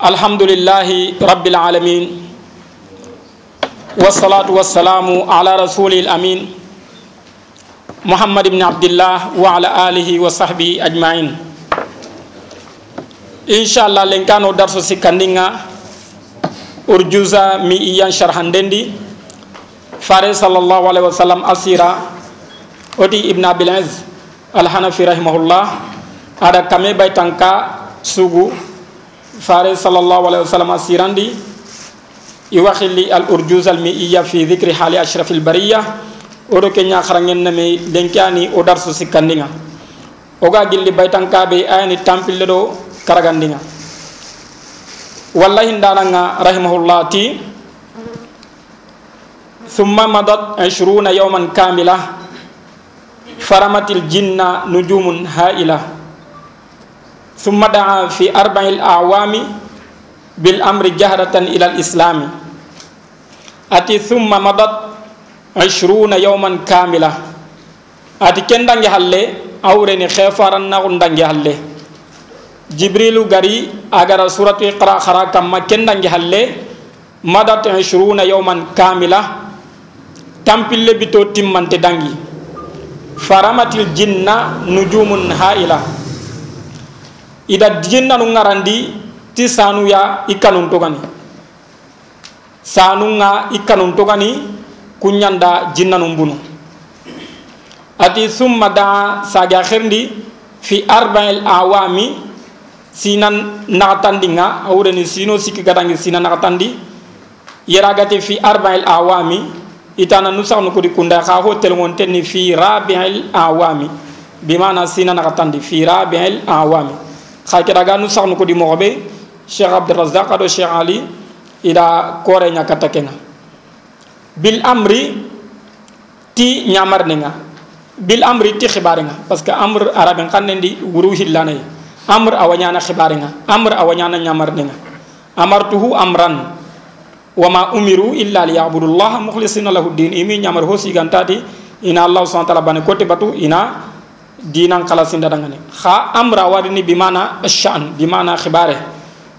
الحمد لله رب العالمين والصلاة والسلام على رسول الأمين محمد بن عبد الله وعلى آله وصحبه أجمعين إن شاء الله لن كانوا درس سكندنا أرجوزا مي إيان شرحندندي فارس صلى الله عليه وسلم أسيرا ودي ابن أبي العز الحنفي رحمه الله ada kame baytanka sugu. fare sallallahu alaihi wasallam sirandi iwakhili al urjuz al mi'iyya fi dhikri hali ashraf al bariyya odo ke nya kharangen na me denkani o darsu sikandinga oga gilli baytanka be ayani tampille do karagandinga wallahi ndananga rahimahullah ti ثم مضت عشرون يوما كاملة فرمت الجن نجوم هائلة ثم دعا في أربع الأعوام بالأمر جهرة إلى الإسلام. أتي ثم مضت عشرون يوما كاملة. أتي كندن يحلي أوريني خيفارا نغندن يحلي جبريل غري أغرى سورة إقرأ خرا كما كندن يحلي مضت عشرون يوما كاملة. تمبل بتو تمن تدنجي فرمت الجنة نجوم هائلة. Ida jinnanu ngarandi ti sanuya i kanun togani. Sanunga i kanun togani kunyanda jinnanu bunu ati summa daa saga khirndi fi arba'il awami sinan nagatandinga awreni sino sikki gadangi sina nagatandi. Yeragati fi arba'il awami itana nusaknu kudi kunda kha ho telngontenni fi rabi'il awami. Bimana sina nagatandi fi rabi'il awami xa kiraga nu saxnu ko di moxoɓe cheikh abdourazaq aɗo cheikh ali ida kore ñakata kenga bil amri ti ñamarnenga bil amri ti xibarenga parce que amre arabe xanne ndi wuru hillanaye amre a wañana xibarenga amre a wañana ñamarnenga amartuhu amran wama umiru illa liyabudu llah mukhlisina lahu din imi ñamar ho sigantati ina allah subhana taala bane kote batu ina dinan kala sinda dangane kha amra warini bimana ash-sha'n bimana khibare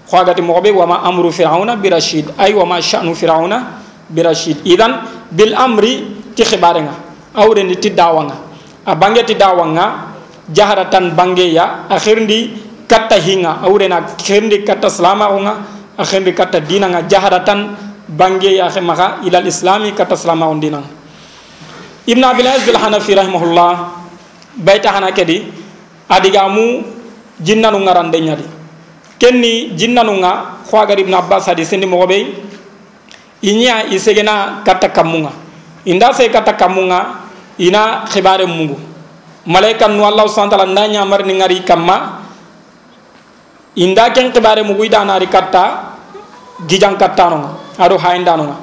khwagati mobe wama amru fir'auna bi rashid ay wama sha'nu fir'auna bi rashid idan bil amri ti khibare nga awre ni ti dawanga a bange ti dawanga jaharatan bange ya akhirndi katta hinga awre na akhirndi katta salama nga akhirndi katta dina nga jaharatan bange ya khemaga ila islami katta salama on dinang ibn abil aziz al hanafi rahimahullah bayta hana kedi adiga mu jinnanu ngarande nyadi kenni jinnanu nga khwagar ibn abbas hadi sendi mo be inya isegena kata kamunga inda se kata kamunga ina khibare mungu. Malaika nu allah subhanahu wa ta'ala ni ngari kamma inda ken khibare mungu ida nari katta gijang kattano ado haindano nga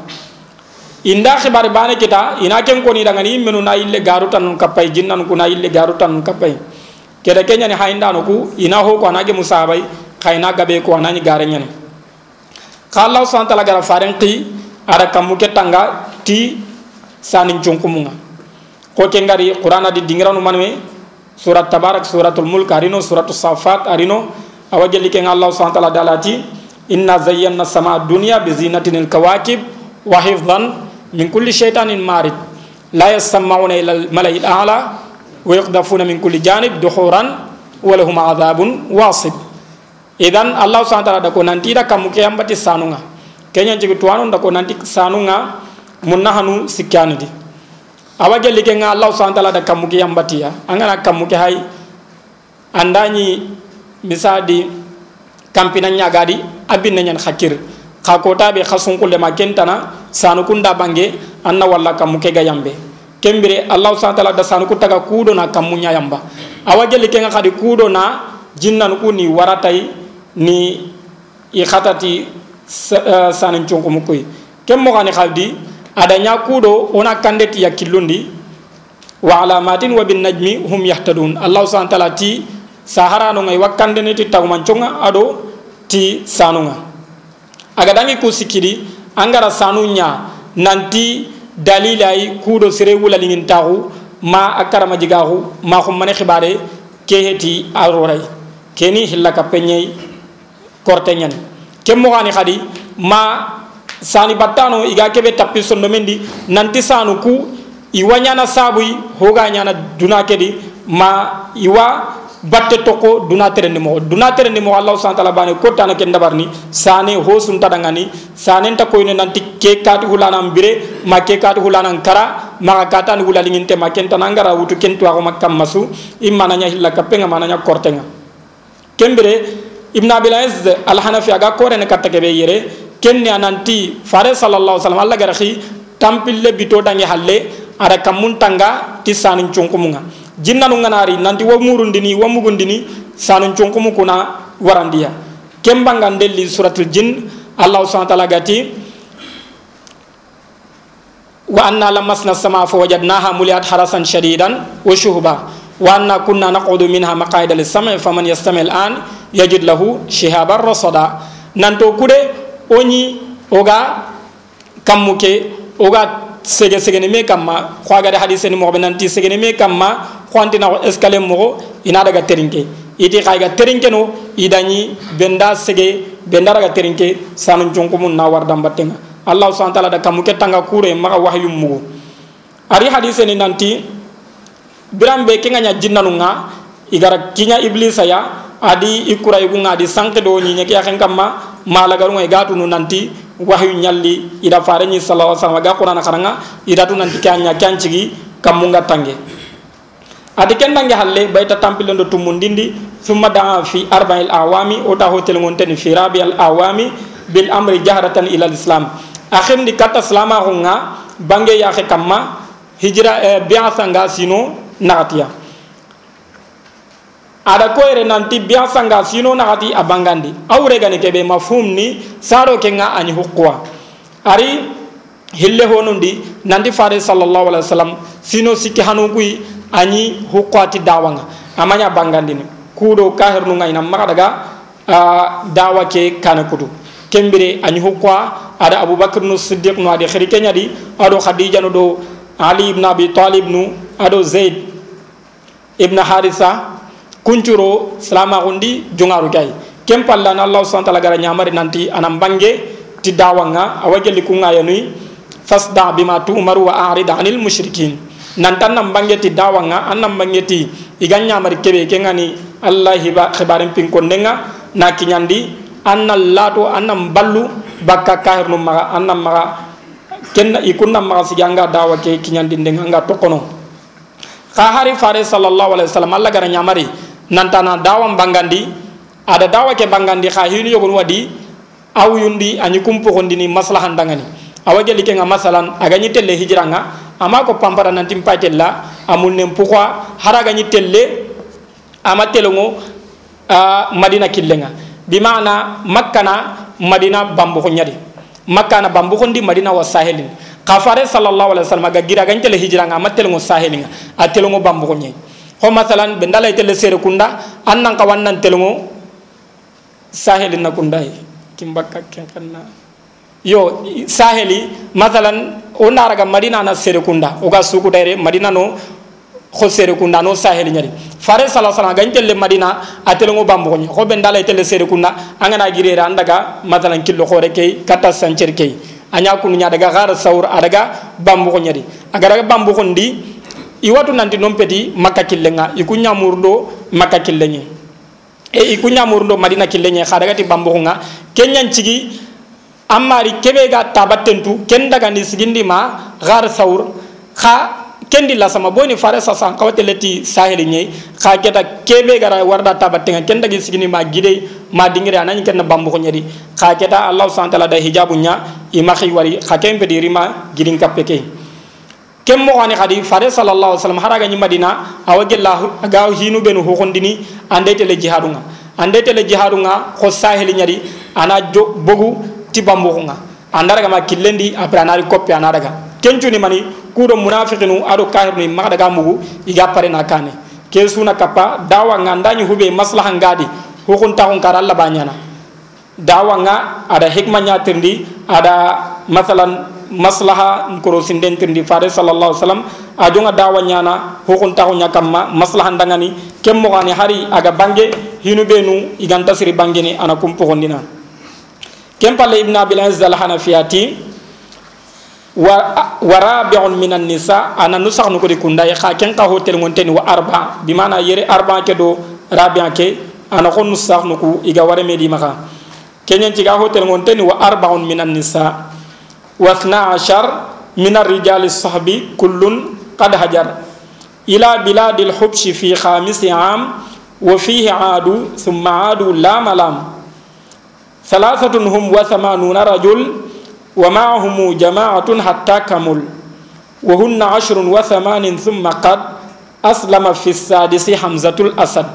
inda khibari bane kita ina ken koni daga ni menu na ille garutan nun kapai jinnan ku na ille garutan nun kapai keda kenya ni hainda no ku ina ho ko anage musabai khaina gabe ko anani gare nyane khallahu subhanahu ta'ala gara faren qi ara kamu ke tanga ti sanin chunkumunga ko ke ngari qur'ana di dingiranu manwe surat tabarak suratul mulk arino suratul safat arino awajeli ke allah subhanahu ta'ala dalati inna zayyana sama dunya bi zinatinil kawakib wa hifdhan min kulli shaytanin marid. La yasma'una ila al-mala'i al-a'la wa yaqdafuna min kulli janib duhuran wa lahum adhabun wasib idan allah subhanahu wa ta'ala da ko nanti da ke sanunga. Kenya jigi tuwanu da ko nanti sanunga munna hanu sikyani di. Awaje like nga allah subhanahu wa ta'ala da ke ya. Angana kam ke hay andani misadi kampina nyagadi abinna nyan khakir xa kotaɓe xa sunkulema kentana sanukunda bange anna walla kammu ke ga yambe. Kembire allahu subhanahu wa ta'ala da sanuku taga kudo na kammu nya yamba. Awa jeli kenga khadi kudo na jinnan ku ni waratai ni i khatati sanin chonko mukoy kem mo gani khaldi ada nya kudo ona kandeti ya kilundi wa alamatin wa bin najmi hum yahtadun. Allahu subhanahu wa ta'ala ti sahara no ngai wakande ne ti tawman chonga ado ti sanunga aga dangi ku sikiri an gara sanu ɲa nanti dalilayi kuudo sere wulalingintaxu ma a karamajigaxu ma xummane xibare ke heti a roray keni xilla kappe ñey korte ñani ke moxani xadi ma sani battano iga keɓe tappi sondo men di nanti sanu ku iwa ñana saabuy hoga ñana duna kedi ma iwa batte toko duna terendi mo duna terendi mo allah subhanahu wa ta'ala bani ko tana ken dabarni sane ho sun tadangani sane ta koyne nanti ke kati hulana mbire ma ke kati hulana kara ma kata ni hulali nginte ma ken tanangara wutu ken to ko makam masu imma nanya hilla kapenga mananya kortenga kembere ibn abil az al hanafi aga kore ne katta ke be yere ken ne ananti fare sallallahu alaihi wasallam allah garahi tampille bito dangi halle ada kamun tangga tisanin cungkumunga jinnanu nganari nanti wa murundini wa mugundini sanun chonkumu kuna warandiya kembangan delli suratul jin allah subhanahu wa ta'ala gati wa anna lamasna sama fa wajadnaha muliat harasan shadidan wa shuhba wa anna kunna naqudu minha maqaida lis-sam'i faman yastami' al-an yajid lahu shihaban rasada nanto kude oni oga kammuke oga sege sege me kamma ni mo be nanti sege me kamma khwantina escalier mo ina daga terinke. Iti khayga terinke no idani benda sege benda daga terinke sanu jonko mun na war dam batenga. Allah subhanahu wa ta'ala da kamuke tanga kure maka wahyu mugo ari hadise ni nanti birambe kinga nya jinnanu nga igara kinya iblisa ya adi ikura igunga adi sanke do nyi nyaki akhen kamma malagaru ngai gatu nu nanti wahyu nyalli ida fare ni sallallahu alaihi wasallam ga qur'ana karanga ida tu nanti kanya kyancigi kamunga tange adi kendange halle bayta tampilendo tumundindi summa daa fi arba'il awami o ta hotel ngonteni fi rabi'al awami bil amri jahratan ila islam. Akhim di kata selama hunga bange ya kamma hijra eh, biasa nga sino nagatia ada ko ere nanti biasa nga sino nagati abangandi. Awre gani kebe mafhum ni saro kenga ani hukwa. Ari hille honundi nanti fare sallallahu alaihi wasallam sino sikki kui ani hukwati dawanga. Amanya bangandini. Kudo kahir nu ngayna maka daga uh, dawa ke kana kudu. Kembire ani hukwa ada abubakar nu siddiq nu adi khiri kenya di ado khadija nu do ali ibn abi talib nu ado zaid ibn harisa kuncuro salama gundi jongaru kay kem palla na allah subhanahu wa ta'ala nyamari nanti anam bange ti dawanga awajeli kunga yanui fasda bima tu'maru wa a'rid 'anil musyrikin nantan nam bangeti dawanga an nam bangeti iganya mari kebe kengani allah hiba khibarin pin kondenga na kinyandi anna lato annam ballu bakka kahir num maga annam maga kenna ikunna maga dawa ke kinyandi ndenga nga tokono. Kha hari fare sallallahu alaihi wasallam allah gara nyamari nantana dawam bangandi ada dawa ke bangandi kha hinu yogon wadi aw yundi anyi kumpo kondini maslahan dangani. Awajali ke nga masalan agani telle hijranga ama ko pampara nanti mpatella amul nem pourquoi haraga ni telle ama telongo uh, madina killenga. Bi maana makkana madina bambu ko nyadi makkana bambu ko ndi madina wa sahelin. Kafare sallallahu alaihi wasallam ga gira gan tele hijra nga ma telongo sahelinga a telongo bambu ko nyai ho masalan be ndalay tele sere kunda annan ka wannan telongo sahelin na kundai kimbakka kenkanna yo saheli mathalan wo naraga madina na serekunda. Oga sukutayre madina no xo serekunda no saheli ñadi fare sala salam gañ telle madina a telengo bambogoñe xo ɓen ndala telle serekunda a ngana girera an daga mathalan killo xoore key katta sancer key a ñakunuña adaga xara sawr adaga bambogo ñadi aga daga bambogon ndi i watu nanti non peti makka killenga. I ku ñamurdo makka killenñe e i ku ñamurdo madina killenñe xa dagati bambogonga. Ke ñancigi amari kebe ga tabattentu ken daga ni sigindi ma gar saur kha kendi la sama boni fare sa san kawte leti saheli nyei kha keta kebe gara warda tabattenga ken daga sigindi ma gide ma dingire anani ken bambu ko nyedi kha keta allah subhanahu ta'ala da hijabu nya ima khi wari kha ken be dirima gidin kapeke kem mo wani khadi fare sallallahu alaihi wasallam haraga ni madina awagella ga hinu benu ho kondini ande tele jihadunga. Ande tele jihadunga ko saheli nyadi ana jo bogu ti bambuxunga andaraga ma killendi après anari koppe anadaga kencuni mani kudo munafiqinu ado kahirnu maxa daga mugu iga pare na kane. Ke suna kappa dawa nga ndañi hube maslaha ngadi hukun taxun kara alla bañana dawa nga ada hikma ñatirndi ada masalan maslaha nkoro sindentirndi fare sallallahu alaihi wasallam a jonga dawa ñana hukun taxu ñakamma maslaha ndangani. Kem moxani hari aga bange hinu benu iganta siri bangeni ana كم قال ابن أبي العز الحنفياتي ورابع من النساء أنا نسخ نكوري كندا يخا كن قهو تلمونتين وأربع بمعنى يري أربع كدو رابع كي أنا خون نسخ نكو إيغا ورمي دي مخا. كن ينتي قهو تلمونتين وأربع من النساء. واثنى عشر من الرجال الصحبي كل قد هجر. إلى بلاد الحبش في خامس عام وفيه عادوا ثم عادوا لا ملام ثلاثة هم وثمانون رجل ومعهم جماعة حتى كمل. وهن عشر وثمان ثم قد أسلم في السادس حمزة الأسد.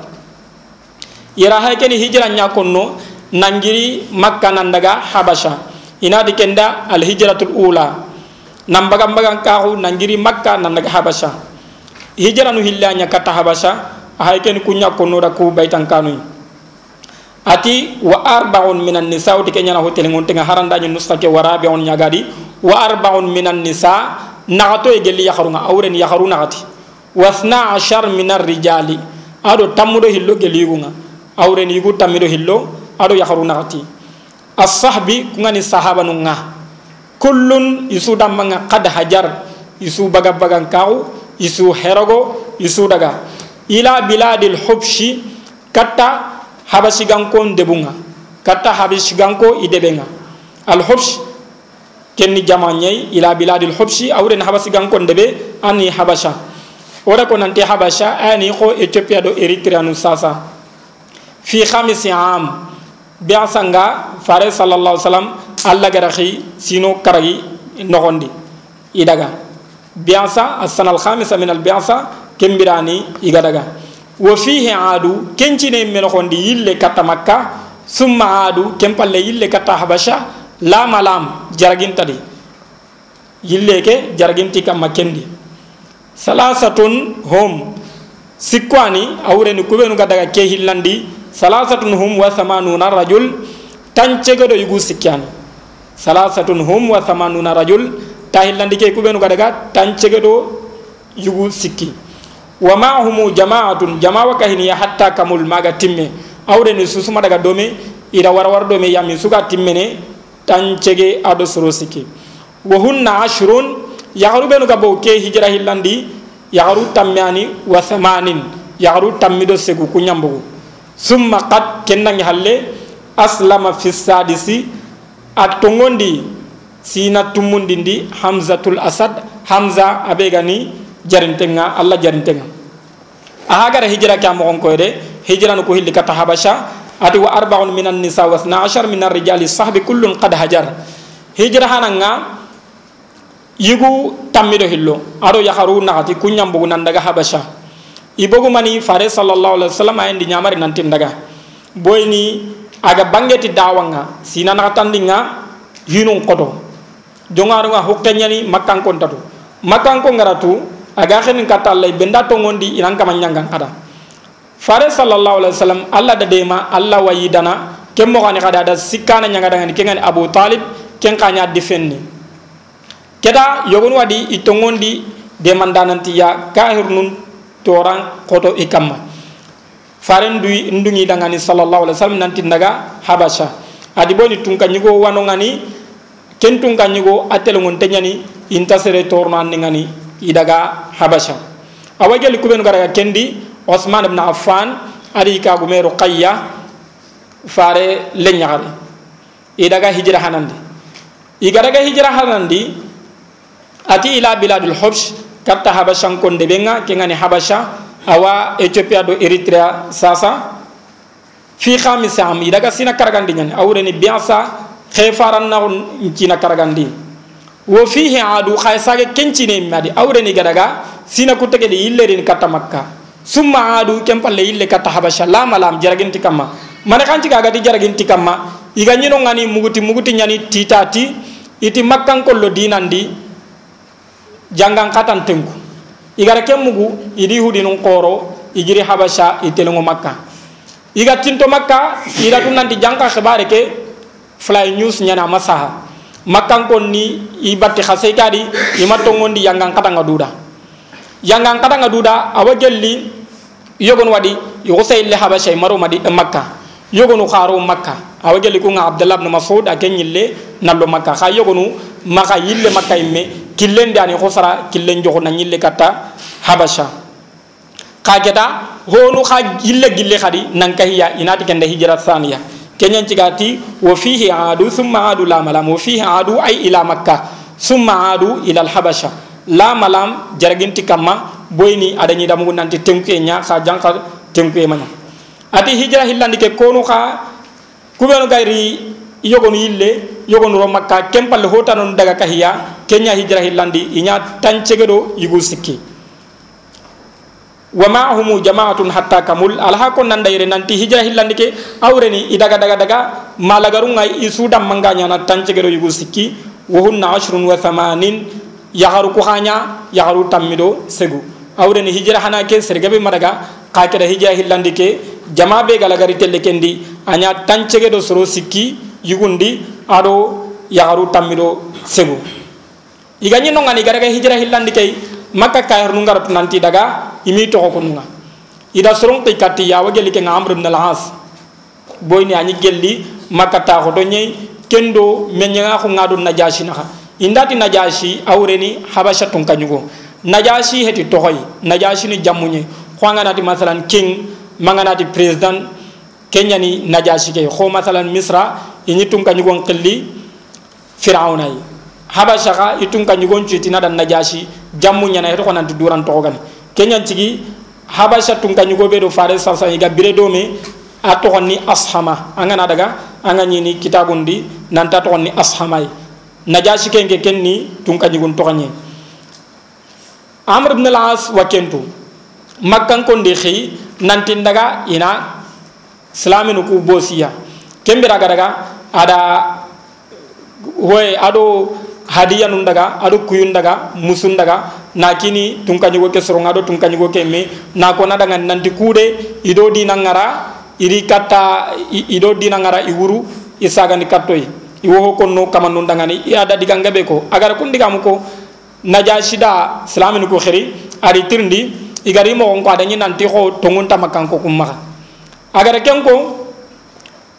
يرى هكذا هجرة نيكونو ننجري مكة نندغا حبشة. إنا دي كندا الهجرة الأولى. نمبغا مبغا كاهو ننجري مكة نندغا حبشة. هجرة نهلا نيكتا حبشة. هكذا كنيا كونو ركو بيتان كانوي. Ati wa arbaun minan nisa uti kenya na hotel ngon tenga haranda nyu nustake warabi on nyagadi wa arbaun minan nisa nagato e gelli yakharunga awren yakharuna ati wasna ashar minar rijali ado tamudo hillo gelli gunga awren yugo tamido hillo ado yakharuna ati as-sahbi kungani sahaba nunga kullun isu damanga qad hajar isu baga baga kaw isu herogo isu daga ila biladil hubshi katta habasiganko debunga katta habasiganko i debenga alhubsh kenni jama ñayi ila biladil hubshi awren habasiganko debe ani habasha wora ko nante habasha ani ko ethiopia do eritrea nu sasa fi khamisi am biasanga fare sallallahu sallam alla garaxi sino karagi noxondi i daga biasa asana alkhamisa min albiasa kembirani iga daga wa fihi adu kencine men xondi yille katta makka summa adu kempalle yille katta habasha lama lam jaragintadi yille ke jaraginti kamma kendi salasatun hum sikwani awreni kubenu ga daga ke hillandi salasatun hum wa thamanuna rajul tancegedo yugu sikkani salasatun hum wa thamanuna rajul ta hillandi ke kubenu ga daga tancegedo yugu sikki wa maahumu jama'atun jama'a wa kahiniya hatta kamul maga timme. Awre ni susuma daga dome ida warwar dome yami timme timmene tan cege ado soro siki wa hunna ashrun yagaru benu gabo ke hijra hillandi yagaru tammani wa thamanin yagaru tammido segu kunyambugu summa qad kennangi halle aslama fi sadisi atongondi sina tumundindi hamzatul asad hamza abegani jarintenga allah jarintenga. Aha gara hijra kya mo ko de hijra no ko hilli kata habasha ati wa arba'un minan nisa wa 12 minar rijali sahbi kullun qad hajar. Hijra hananga yigu tammido hillo ado yakharu nagati kunyambugu nan daga habasha. Ibogu mani fare sallallahu alaihi wasallam ayndi nyamari nan tin daga. Boyni aga bangeti dawanga sina nakatandinga hinun koto. Jongarunga hokkenyani makkan kontatu. Makkan ko ngaratu aga khenin kata Allah benda to ngondi inan kama ada fare sallallahu alaihi wasallam Allah da dema Allah wayi dana. Kem mo gani kada da sikana nyanga dangan kengan Abu Talib ken kanya defenni keda yogon wadi itongondi de mandananti ya kahir nun torang koto ikamma fare ndui ndungi dangani sallallahu alaihi wasallam nanti naga habasha. Adi boni tunka nyugo wanongani ken tunka nyugo atel ngon tenyani intasere torno ngani idaga habasha awajali kuben garaga kendi osman ibn affan ari ka gumero qayya fare lenyare idaga hijra hanandi igaraga hijra hanandi ati ila biladul hubsh katta habashan konde benga kengani habasha awa ethiopia do eritrea sasa fi khamis am idaga sina karagandi nyani awreni biasa khefaran na cina karagandi wo fihi adu khay sage kencine madi awreni gadaga sina kutege de illerin kata makka. Summa adu kempalle ille kata habasha. Lama lam jaraginti kamma. Mane kanci kaga di jaraginti kamma. Iga nyino ngani muguti muguti nyani titati iti makkan kollo dinandi jangan katan tengku. Igara mugu idi hudi nun qoro igiri habasha itelengo makka. Iga tinto makka ira tunanti jangka khabare ke fly news nyana masaha makkankon ni i batti xa seykadi ima tongondi yangan katanga duda. Yangan katanga duda awa gelli yogon wadi yogo sayille habasha maro madi makka. Yogonu kharo makka. Awa geli ko abdullah ibn mas'ud aken yille nallo makka. Kha yogonu maka yille makka imme killen dani khosara killen jogo na yille kata habasha kageda honu kha yille gille khadi nan kahiya inati kende hijra thaniya kenyan cigati wa fihi adu thumma adu la malam wa fihi adu ay ila makkah summa adu ila al habasha la malam jaraginti kamma boyni adani damu nanti tenkuye nya kha janka tenkuye manya ati hijra hillandi ke konu kha kubenu gairi yogonu yille yogonu ro makka kempalle hotanon daga kahiya kenya hijra hillandi inya tancegedo yugu sikki wa ma'ahum jama'atun hatta kamul alaha ko nan dayre nanti hijra hillandi ke awreni idaga daga daga malagarunga isuda manganya na tancegero yugu sikki wa hunna ashrun wa thamanin yaharu ko hanya yaharu tammido segu awreni hijra hana ke sergabe maraga kakeda hijra hillandi ke jama be galagari telle kendi anya tancegedo soro sikki yugundi ado yaharu tammido segu igani no ngani garaga hijra hillandi ke makka kayar nungarap nanti daga imi to ko nunga. Ida sorong te katti ya wageli ke ngamr ibn al-has boyni ani gelli makka ta ko do nyei kendo menya ko ngadu najashi na indati najashi awreni habasha tun kanyugo najashi heti tohoy najashi ni jamunye khwanga nati masalan king manganati president kenya ni najashi ke kho masalan misra ini tun kanyugo qilli fir'auna yi habasha ka itun kanyugo citina dan najashi jammu nyana heto konanti duran togani kenyan cigi habasha tun kanyugo be do fare sarsa iga bire do me a togonni ashama. Angana daga anga ñini kitabundi nanta togonni ashamai. Najashi kenke kenni tun kanyugun toganye amr ibn al-as wa kentu. Makkan ko ndi xey nanti daga ina islaminu ku bosiya kembira daga ada hoye ado hadiya nun daga ado kuyun daga musun daga na kini tun kanyu ke soronga do tun kanyu ke me na ko na daga nanti kude ido dina ngara iri kata ido dina ngara iwuru isaga ni kattoy iwo ko no kama nun daga ni ya da diga ngabe ko. Agar kun diga mu ko najashida islamin ko khiri ari tirndi igari mo ko adani nanti ko tongun tamakan ko kumma agar ken ko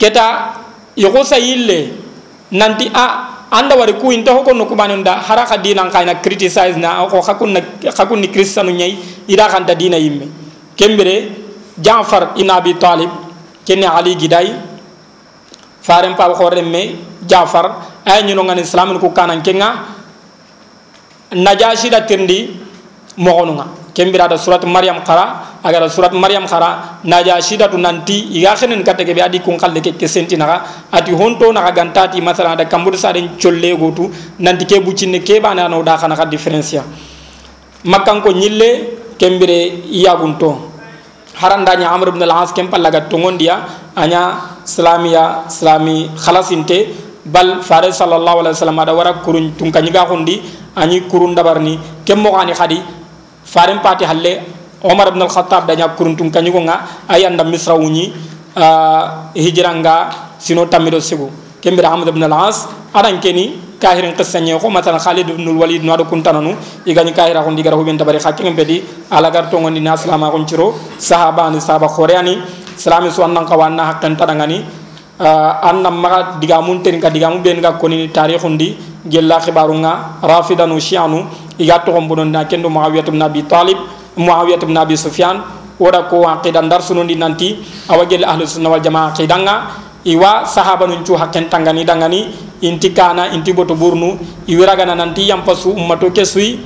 keta yogo sayille nanti a anda wari ku inta hoko no kubanu da haraka dina kaina criticize na ko hakun na hakun ni kristanu nyai ida kan da dina yimme kembere Jaafar ibn Abi Talib kenne Ali gidai faren pa ko remme Jaafar ay ñu ngani islam ko kanan kenga najashi da tirndi mogonunga kembira da surat maryam qara agar surat maryam qara najashi da tunanti iga khenen katte ke adi kun khalle ke senti naga ati honto naga gantati masala da kambur sa den cholle gotu nanti ke bucinne ke bana no da khana ka differencia makkan ko nyille kembire iyagunto haranda nya amr ibn al-as kem pallaga tongondia anya islamiya islami khalasinte bal fare sallallahu alaihi wasallam ada wara kurun tun kanyiga hundi ani kurun dabarni kem mo ani khadi faren pati halle omar ibn al-khattab danya kurun tun kanyigo nga ayanda misra wuni uh, hijranga sino tamido kembira hamad ibn al-as adan keni kahirin qissanye ko matan khalid ibn al-walid no ado kuntananu igani kahira ko digara huben tabari bedi ala gar to ngoni naslama ko ciro sahaba ni sahaba khoreani salami su annan kawanna hakkan tadangani. Uh, annam maga digamun ten ka digamu ben ga koni tarikhundi gella khibarunga rafidanu shi'anu iga to gombonon na kendo muawiyah ibn talib muawiyah ibn abi sufyan wada ko dar sunundi nanti awagel ahlus sunna wal jamaa qidanga iwa sahaba nun cu hakken tangani dangani inti kana inti boto burnu iwiragana nanti yampasu ummato kesui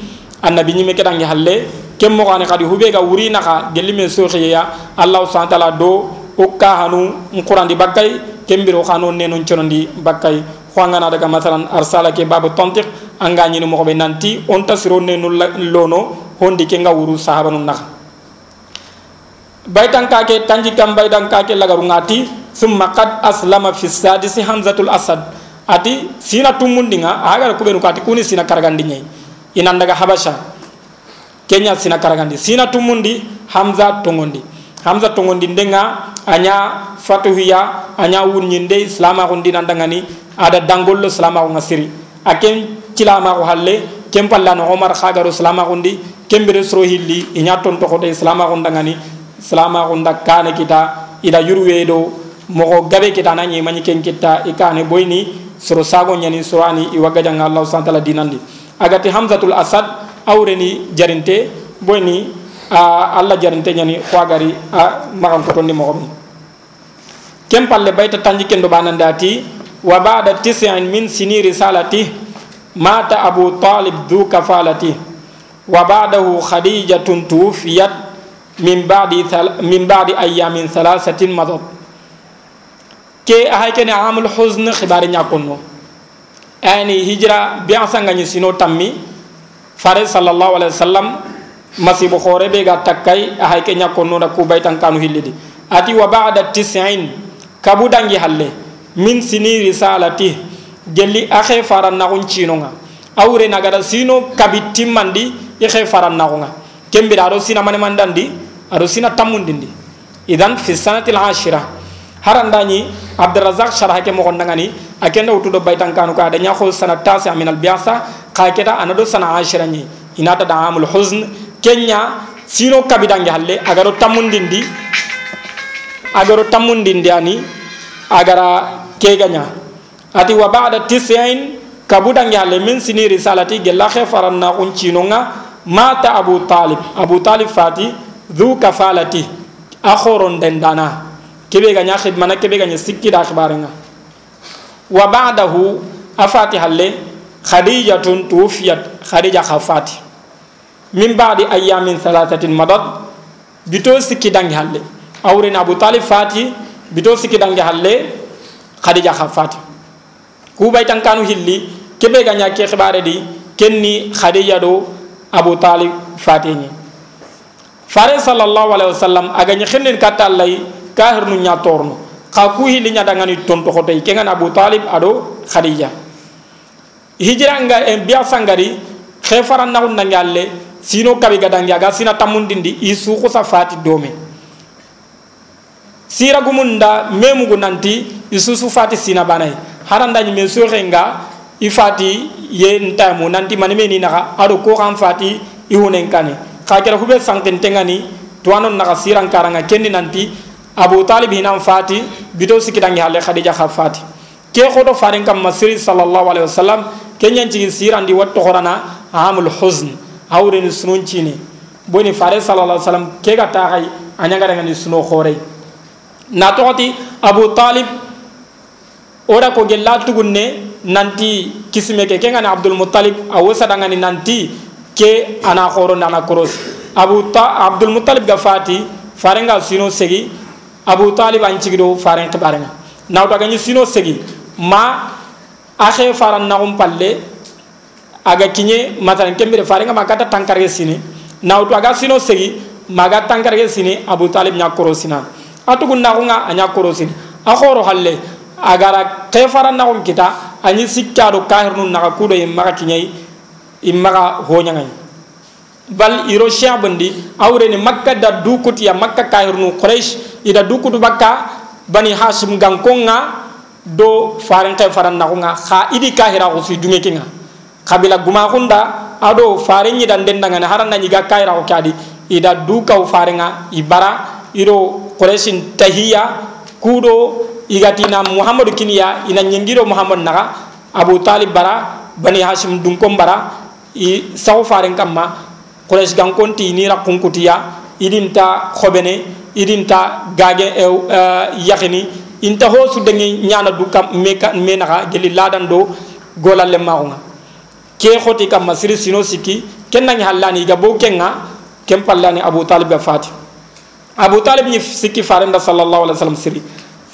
annabi nyime kedangi halle kem mo gani kadi hube ga wuri naka gelli me so khiya allah subhanahu ta'ala do o ka hanu qur'an di bakkay kembiro khano nenon chonondi bakkay khwangana daga masalan arsala ke babu tantiq anga nyini mo be nanti on tasiro nenul lono hondi ke nga wuru sahaba nun naka baytan kake tanji kam baytan kake lagaru ngati summa qad aslama fi sadisi hamzatul asad. Ati sina tumundinga aga ko benu kati kuni sina karagandi nyai inan daga habasha. Kenya sina karagandi sina tumundi hamza tongondi hamza tongondi ndenga anya fatuhiya anya wunyinde islama ko dinan dangani ada dangollo islama ko ngasiri. Aken cilama ko halle kempalla no omar khagaru islama ko ndi kembere sro hilli inya ton to ko de islama ko dangani islama ko ndakane kita ida yurwe do mogo gabe kita na ñimañi ken kitta i kane boyni soro sago ñani sorani i waggajanga allahu subhana taala dinandi. Agati hamzatul asad awreni jarinte boyni a allah jarinte ñani xoagari a maxankotondi moxoɓe ken palle bayta tanji ken do banande ati wa bada tisin min sini risalati مات أبو طالب ذو كفالته وبعده خديجة توفيت من بعد من بعد أيام ثلاثة مضت ke ahay kene amul huzn khibari nyakunno ani hijra bi asanga ni sino tammi fare sallallahu alaihi wasallam masibu khore be ga takkay ahay ke nyakunno da ku baytan kanu hillidi ati wa ba'da 90 kabu dangi halle min sini risalati gelli akhe faran na chinonga awre nagada sino kabi timmandi ikhe faran na gunga kembira ro sina mane mandandi aro sina tamundindi idan fi sanati al-ashira harandani abdurrazzaq sharah ke mo gondangani akenda utudo baytan kanu ka danya khul sana tasi min al biasa ka keta anado sana ashira ni inata da amul huzn kenya sino kabidangi halle agaro tamundindi agaro tamundindi ani agara keganya ati wa ba'da tis'in kabudangi halle min sini risalati gella khafaranna uncinonga mata abu talib abu talib fati dhu kafalati akhoron dendana kebe ga nya khidmana kebe ga sikki da nga wa ba'dahu afati halle khadijatun tuwfiyat khadija khafati min ba'di ayamin thalathatin madad bito sikki dangi halle awrin abu talib fati bito sikki dangi halle khadija khafati ku bay tankanu hilli kebe ga ke khibare di kenni khadija do abu talib fati ni fare sallallahu alaihi wasallam aga nya khinnin katallai kahir nu nya torno ka ku hili nya dangani tonto ko tay kengan abu talib ado khadija. Hijra nga en biya sangari khefaran na unna ngalle sino kabi gadangi aga sina tamundindi isu ko sa fati dome. Sira gumunda memu gunanti isu su fati sina banai haranda ni meso renga ifati ye ntamu nanti manime ni naka ado ko kan fati ihunen kane ka kera hube sanken tengani tuanon naka siran karanga kendi nanti abu talib hinan fati bito sikidangi halle khadija kha fati. Ke khoto farin kam masiri sallallahu alaihi wasallam kenyan ci sirandi watto horana amul awren sunun cini boni fare sallallahu alaihi wasallam ke ga ta hay anya ga ngani suno khore. Na toti abu talib ora ko gella tugunne nanti kisime ke kenga na abdul muttalib awsa dangani nanti ke ana khoro nana koros. Abu ta abdul muttalib ga fati farenga sino segi abu talib an cigido faren kibarenga nawto aga sino segi ma akhe faran nagum palle aga kinye matalan kembere farenga makata tankarge sini. Nawto aga sino segi maga tankarge sini abu talib nya koro sina atugun nagunga anya koro sini akhoro halle agara ke faran nagum kita anyi sikkado kahirnu naga kudo yimma kinye imma honyangai bal iro shabandi awreni makka da dukut ya makka kahirnu quraish ida dukutu bakka bani hashim gankonga do faran kay faran nakunga kha idi kahira ko fi dunge kinga. Kabila guma khunda ado faran ni dan dendanga haran nani ga kahira ko kadi ida duka farenga ibara iro quraishin tahiya kudo igatina muhammadu kiniya ina nyingiro muhammad naga abu talib bara bani hashim dunkom bara i saw faren kamma quraish gan konti ni ra kunkutiya idinta khobene idinta gage e yakhini inta ho su dengi nyana du kam meka menaga geli ladan do golal le ke khoti kam masiri sino siki kenna ni halani ga bo kenga kem pallani abu talib fati abu talib ni siki farenda sallallahu alaihi wasallam siri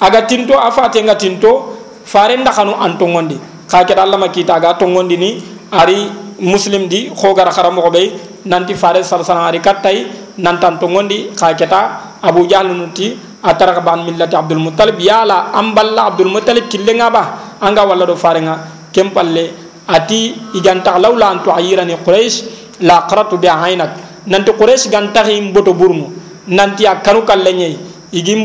aga tinto afate nga tinto farenda khanu antongondi. Khake Allah makita ga tongondi ni ari muslim di khogara kharamo be nanti fare sarsana ari kattai nantan to ngondi khaketa abu jahl nuti atara ban millati abdul muttalib yala amballa abdul muttalib killenga ba anga walla do farenga. Kempalle ati iganta lawla antu ayirani quraish la qaratu bi aynak nanti quraish ganta him boto burnu. Nanti kallenye igim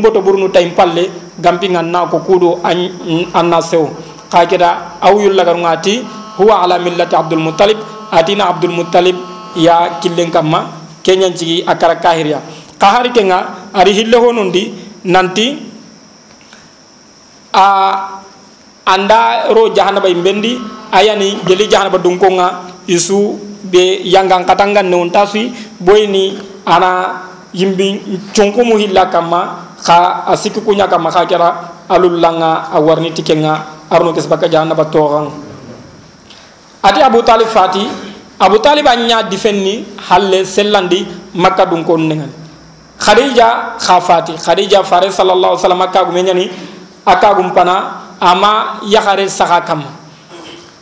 boto burnu tay palle gampi nganna ko kudo anna sew khaketa aw yullagar ngati huwa ala millati abdul muttalib atina abdul muttalib ya killen kamma kenyan cigi akara kahiriya. Kahari kenga ari hille honundi nanti a anda ro jahannaba imbendi ayani jeli jahannaba dunkonga isu be yangan katangan ne sui boyni ana yimbi chunkumu hilla kama kha asiki kunya kama kha kera alullanga awarni tikenga arno kesbaka jahannaba toran ati abu talib fati abu talib anya difenni halle sellandi makka dunkon nengan khadija khafati khadija fare sallallahu alaihi wasallam ka gumenyani akagum pana ama yakare saka kam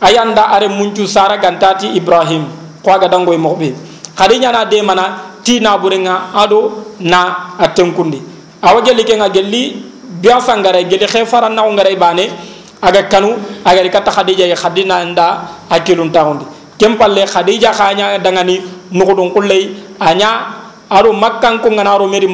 ayanda are muncu sara gantati ibrahim ko aga dangoy mobe khadi nyana de mana ti na burenga ado na atenkundi. Awa gelli ke nga gelli biya sangare gelli khefara na ngare bane aga kanu aga rikata khadija ya khadina nda akilun tawndi kempalle khadija khanya dangani nugudun kullay anya aro makkan ko ngana aro meri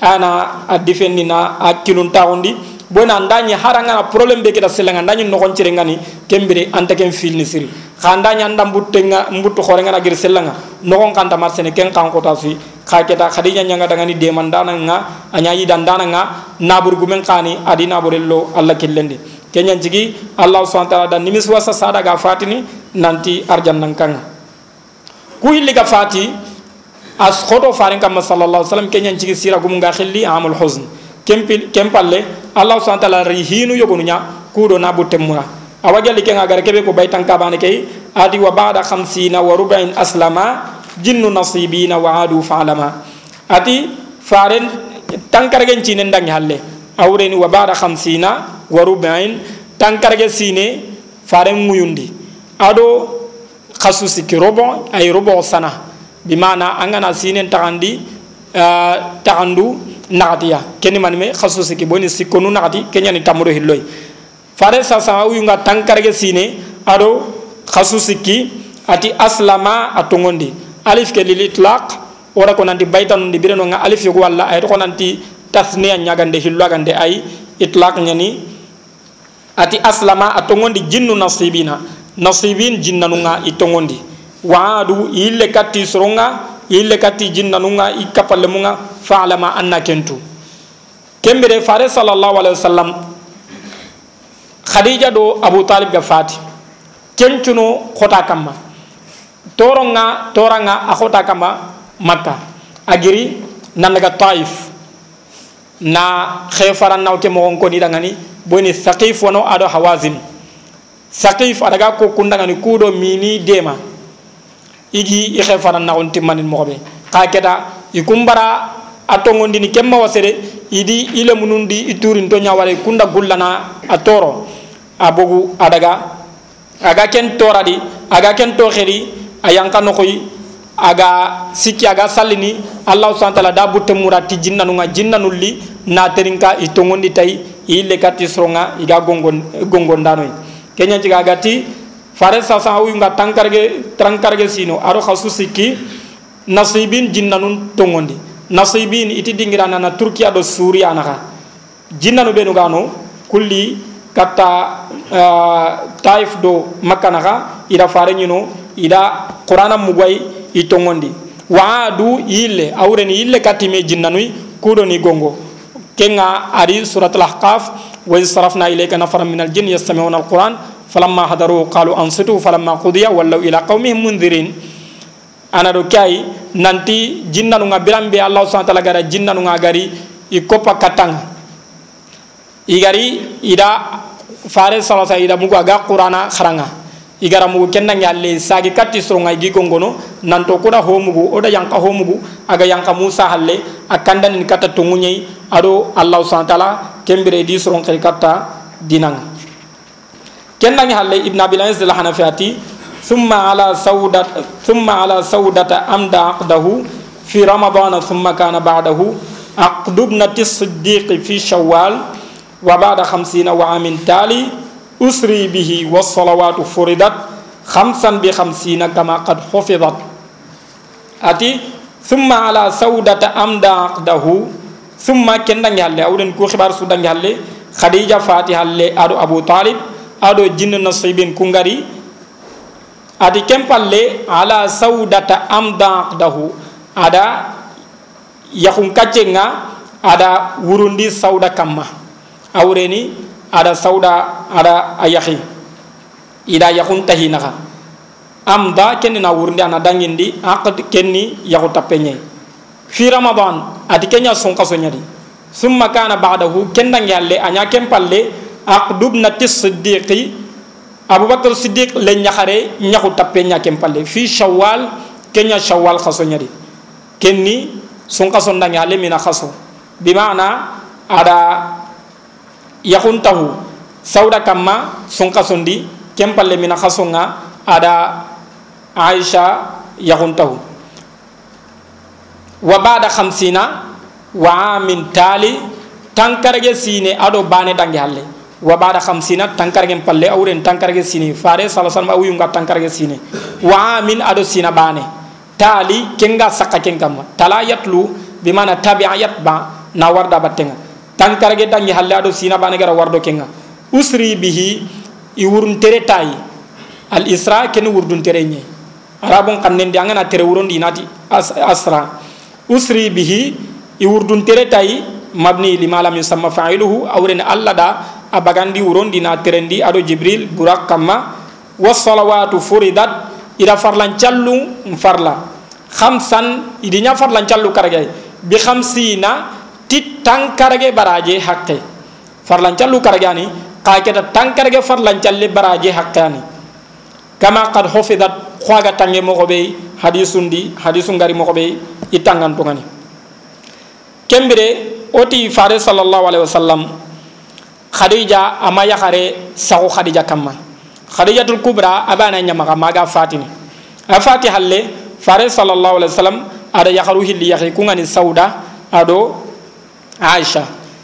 ana adifendi na akilun tawndi bona ndani haranga na problem be kita selenga ndani no kon cire ngani kembere anta ken filni siri. Khanda nya ndam buttenga mbuttu khore ngana gir selenga no kon kanta marsene ken kan ko tasi kha keta khadija nya ngada ngani de mandana nga anya yi dandana nga nabur gumen khani adi naburello alla kellende kenya jigi allah subhanahu wa ta'ala dan nimis wasa sada ga fatini nanti arjan nan kan ku illi ga fati as khoto farin kam sallallahu alaihi wasallam kenya jigi sira gum khilli amul huzn kempil kempalle allah subhanahu wa ta'ala ri hinu yogonunya kudo na butemura awajalli kenga gar kebe ko baytan kabane kay adi wa ba'da 50 wa rubain aslama jinnu nasibina wa adu fa'lama ati faren tankargen cine ndangi halle. Awreni wa ba'da 50 wa rubain tankarge sine faren muyundi. Ado khasusi ki robo ay robo sana. Bimana angana sine tagandi uh, tagandu nagatiya keni manime khaso siki boni sikonu nagati kenya ni tamuro hilloy fare sa sa uyunga tankarge sine ado khaso siki ati aslama atongondi alif ke lil itlaq ora ko nanti baytan ndi bireno nga alif yugo walla ay ko nanti tasniya nyagande hillo gande ay itlaq nyani ati aslama atongondi jinnu nasibina. Nasibin jinnanu nga itongondi waadu ille katti soronga ille katti jinnanunga i kapallemunga faalama anna kentu. Kembire fare sallallahu alaihi wasallam khadija do abu talib ga fati. Kencuno khota kamma toronga toranga a khota kamma makka. Agiri nanaga taif. Na khefara nawte mo ko ni dangani boni saqif wono ado hawazin. Saqif adaga ko kundangani kudo mini dema igi i xe fana naxon timmanin moxoɓe xa keta i kumbara a tongondini kemma wasere idi i lemunundi i turin to ñaware kunda gullana a toro a bogu a daga aga ken toradi aga ken to xeri a yanka noxoy aga sikki aga sallini allahu subhana taala da butte mura ti jinnanunga jinnanulli na terinka i tongondi tay i lekati soronga iga gongondanoy keñanciga agati fare sa sa wi nga tankarge trankarge sino. Aro khasu sikki nasibin jinnanun tongondi. Nasibin iti dingira na turkiya do suriya naka jinnanu benu gano kulli kata uh, taif do makka naka ida fare nyino ida qur'ana mugwai itongondi waadu ille awreni ille katime jinnanui kudo ni gongo. Kenga ari surat al-ahqaf wa sarafna ilayka nafaran min al-jinn yastami'una al-quran falamma hadaru qalu ansitu falamma qudiya wallau ila qaumihim mundirin. Ana do kay nanti jinnanu nga birambe allah subhanahu wa ta'ala gara jinnanu nga gari i koppa katanga igari ida fare salasa ida mugu aga qur'ana kharanga. Igara mugu kenna nyalle sagi katti soronga igi gongono nanto kuda homugu oda yanka homugu aga yanka musa halle akanda nin kata tungunyai ado allah subhanahu wa ta'ala kembere di soron kata dinanga ken nangi halle ibn abil aziz la hanafiyati thumma ala saudat thumma ala saudata amda aqdahu fi ramadan thumma kana ba'dahu عقد ابنة الصديق في شوال وبعد خمسين وعام تالي أسري به والصلوات فرضت خمسا بخمسين كما قد حفظت. أتي ثم على سودة أمدى عقده ثم كندن يالي أولن كو خبار سودن يالي خديجة فاتحة لي أدو أبو طالب aɗo jinnu nasibin kungari. Adi kempalle ala saudata amdaqdahu ada yahun kaccenga ada wurundi sauda kamma. Awreni ada sauda ada ayahi. Ida yakun tahinaha. Amda kenni na wurndi ana dangindi aqd kenni yahu tapenye. Fi ramadan ati kenya son kaso nyadi summa kana ba'dahu kendangi alle anya kem aqdu ibnati siddiqi abubakar siddiq le ñaxare ñaxu tappe ñakem palle fi shawwal kenya shawwal khaso ñari kenni sun khaso ndangi ale mina khaso bi maana ada yaxuntahu sawda kamma sun khaso ndi kem palle mina khaso nga ada aisha yaxuntahu wa bada khamsina wa amin tali tankarage sine ado bane dangi halle wa ba'da khamsina tankarge palle awren tankarge sini fare sallallahu alaihi wasallam awunga tankarge sini wa amin ado sina bane tali kenga sakka kengam tala yatlu bimana tabi'a yatba na warda battenga tankarge dangi halle ado sina bane gara wardo kenga usri bihi i wurun tere tayi al isra ken wurdun tere nye arabon kannen di angana tere wuron di asra usri bihi i wurdun tere tayi mabni lima lam yusamma fa'iluhu awren alla da a bagandi wurondi na terendi aɗo jibril burak kamma wasalawatu furidat ida farlancallu farla hamsan idi ña farlan callu karagay bi hamsina ti tankarage baraje haqqe farlan callu karagani ka keta tankarage farlan calle baraje haqqeani kama qad hofidat xoaga tange moxo ɓey hadisundi hadisu ngari moxo ɓey i tangantungani kembire oti fare sallallahu alaihi wasallam khadija ama yakhare sahu khadija kamma. Khadijatul kubra abana nyama maga fatini. Afati halle fare sallallahu alaihi wasallam ada yakharu hilli yakhi kungani sauda ado aisha.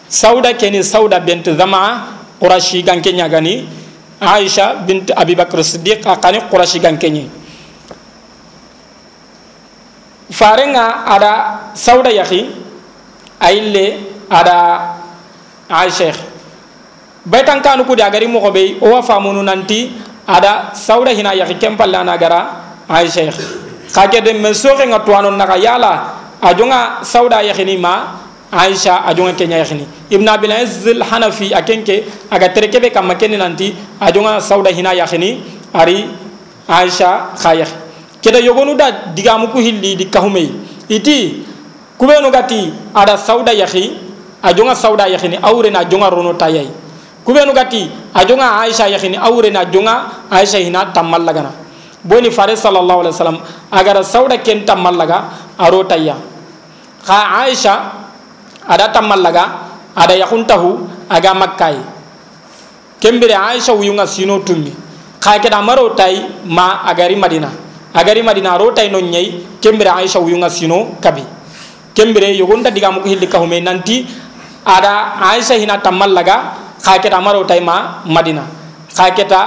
Sauda keni sauda bint zama qurashi ganke nyagani aisha bint abubakar siddiq akani qurashi ganke nyi farenga ada sauda yahi aille ada aisha baytankanu kudi agari mogo be owa famunu nanti ada sawda hina yaxi ken pallana gara ay cheikh xa ke den men soxenga tuwanon naxa yala a jonga sawda yaxini ma aisha a jonga kenya yaxini ibn abilaziz alhanafi a kenke aga tere kebe kamma kene nanti a jonga sawda hina yaxini ari aisha xa yaxi keda yogonu da digamu ku hilli di kahumey iti kubenu gati ada sawda yaxi a jonga sawda yaxini awrena a jonga rono tayay kubenu gati ajonga aisha yakhini awre na jonga aisha hina tamal lagana boni fare sallallahu alaihi wasallam agara sauda ken tamal laga aro tayya. Kha aisha ada tamallaga ada yakuntahu aga makkai. Kembere aisha wuyunga sino tummi khake da maro tai ma agari madina. Agari madina ro tai no nyai kembere aisha wuyunga sino kabi. Kembere yogonda diga mu hilli ka hume nanti ada aisha hina tamallaga xa keta amaro tayma madina. Xa keta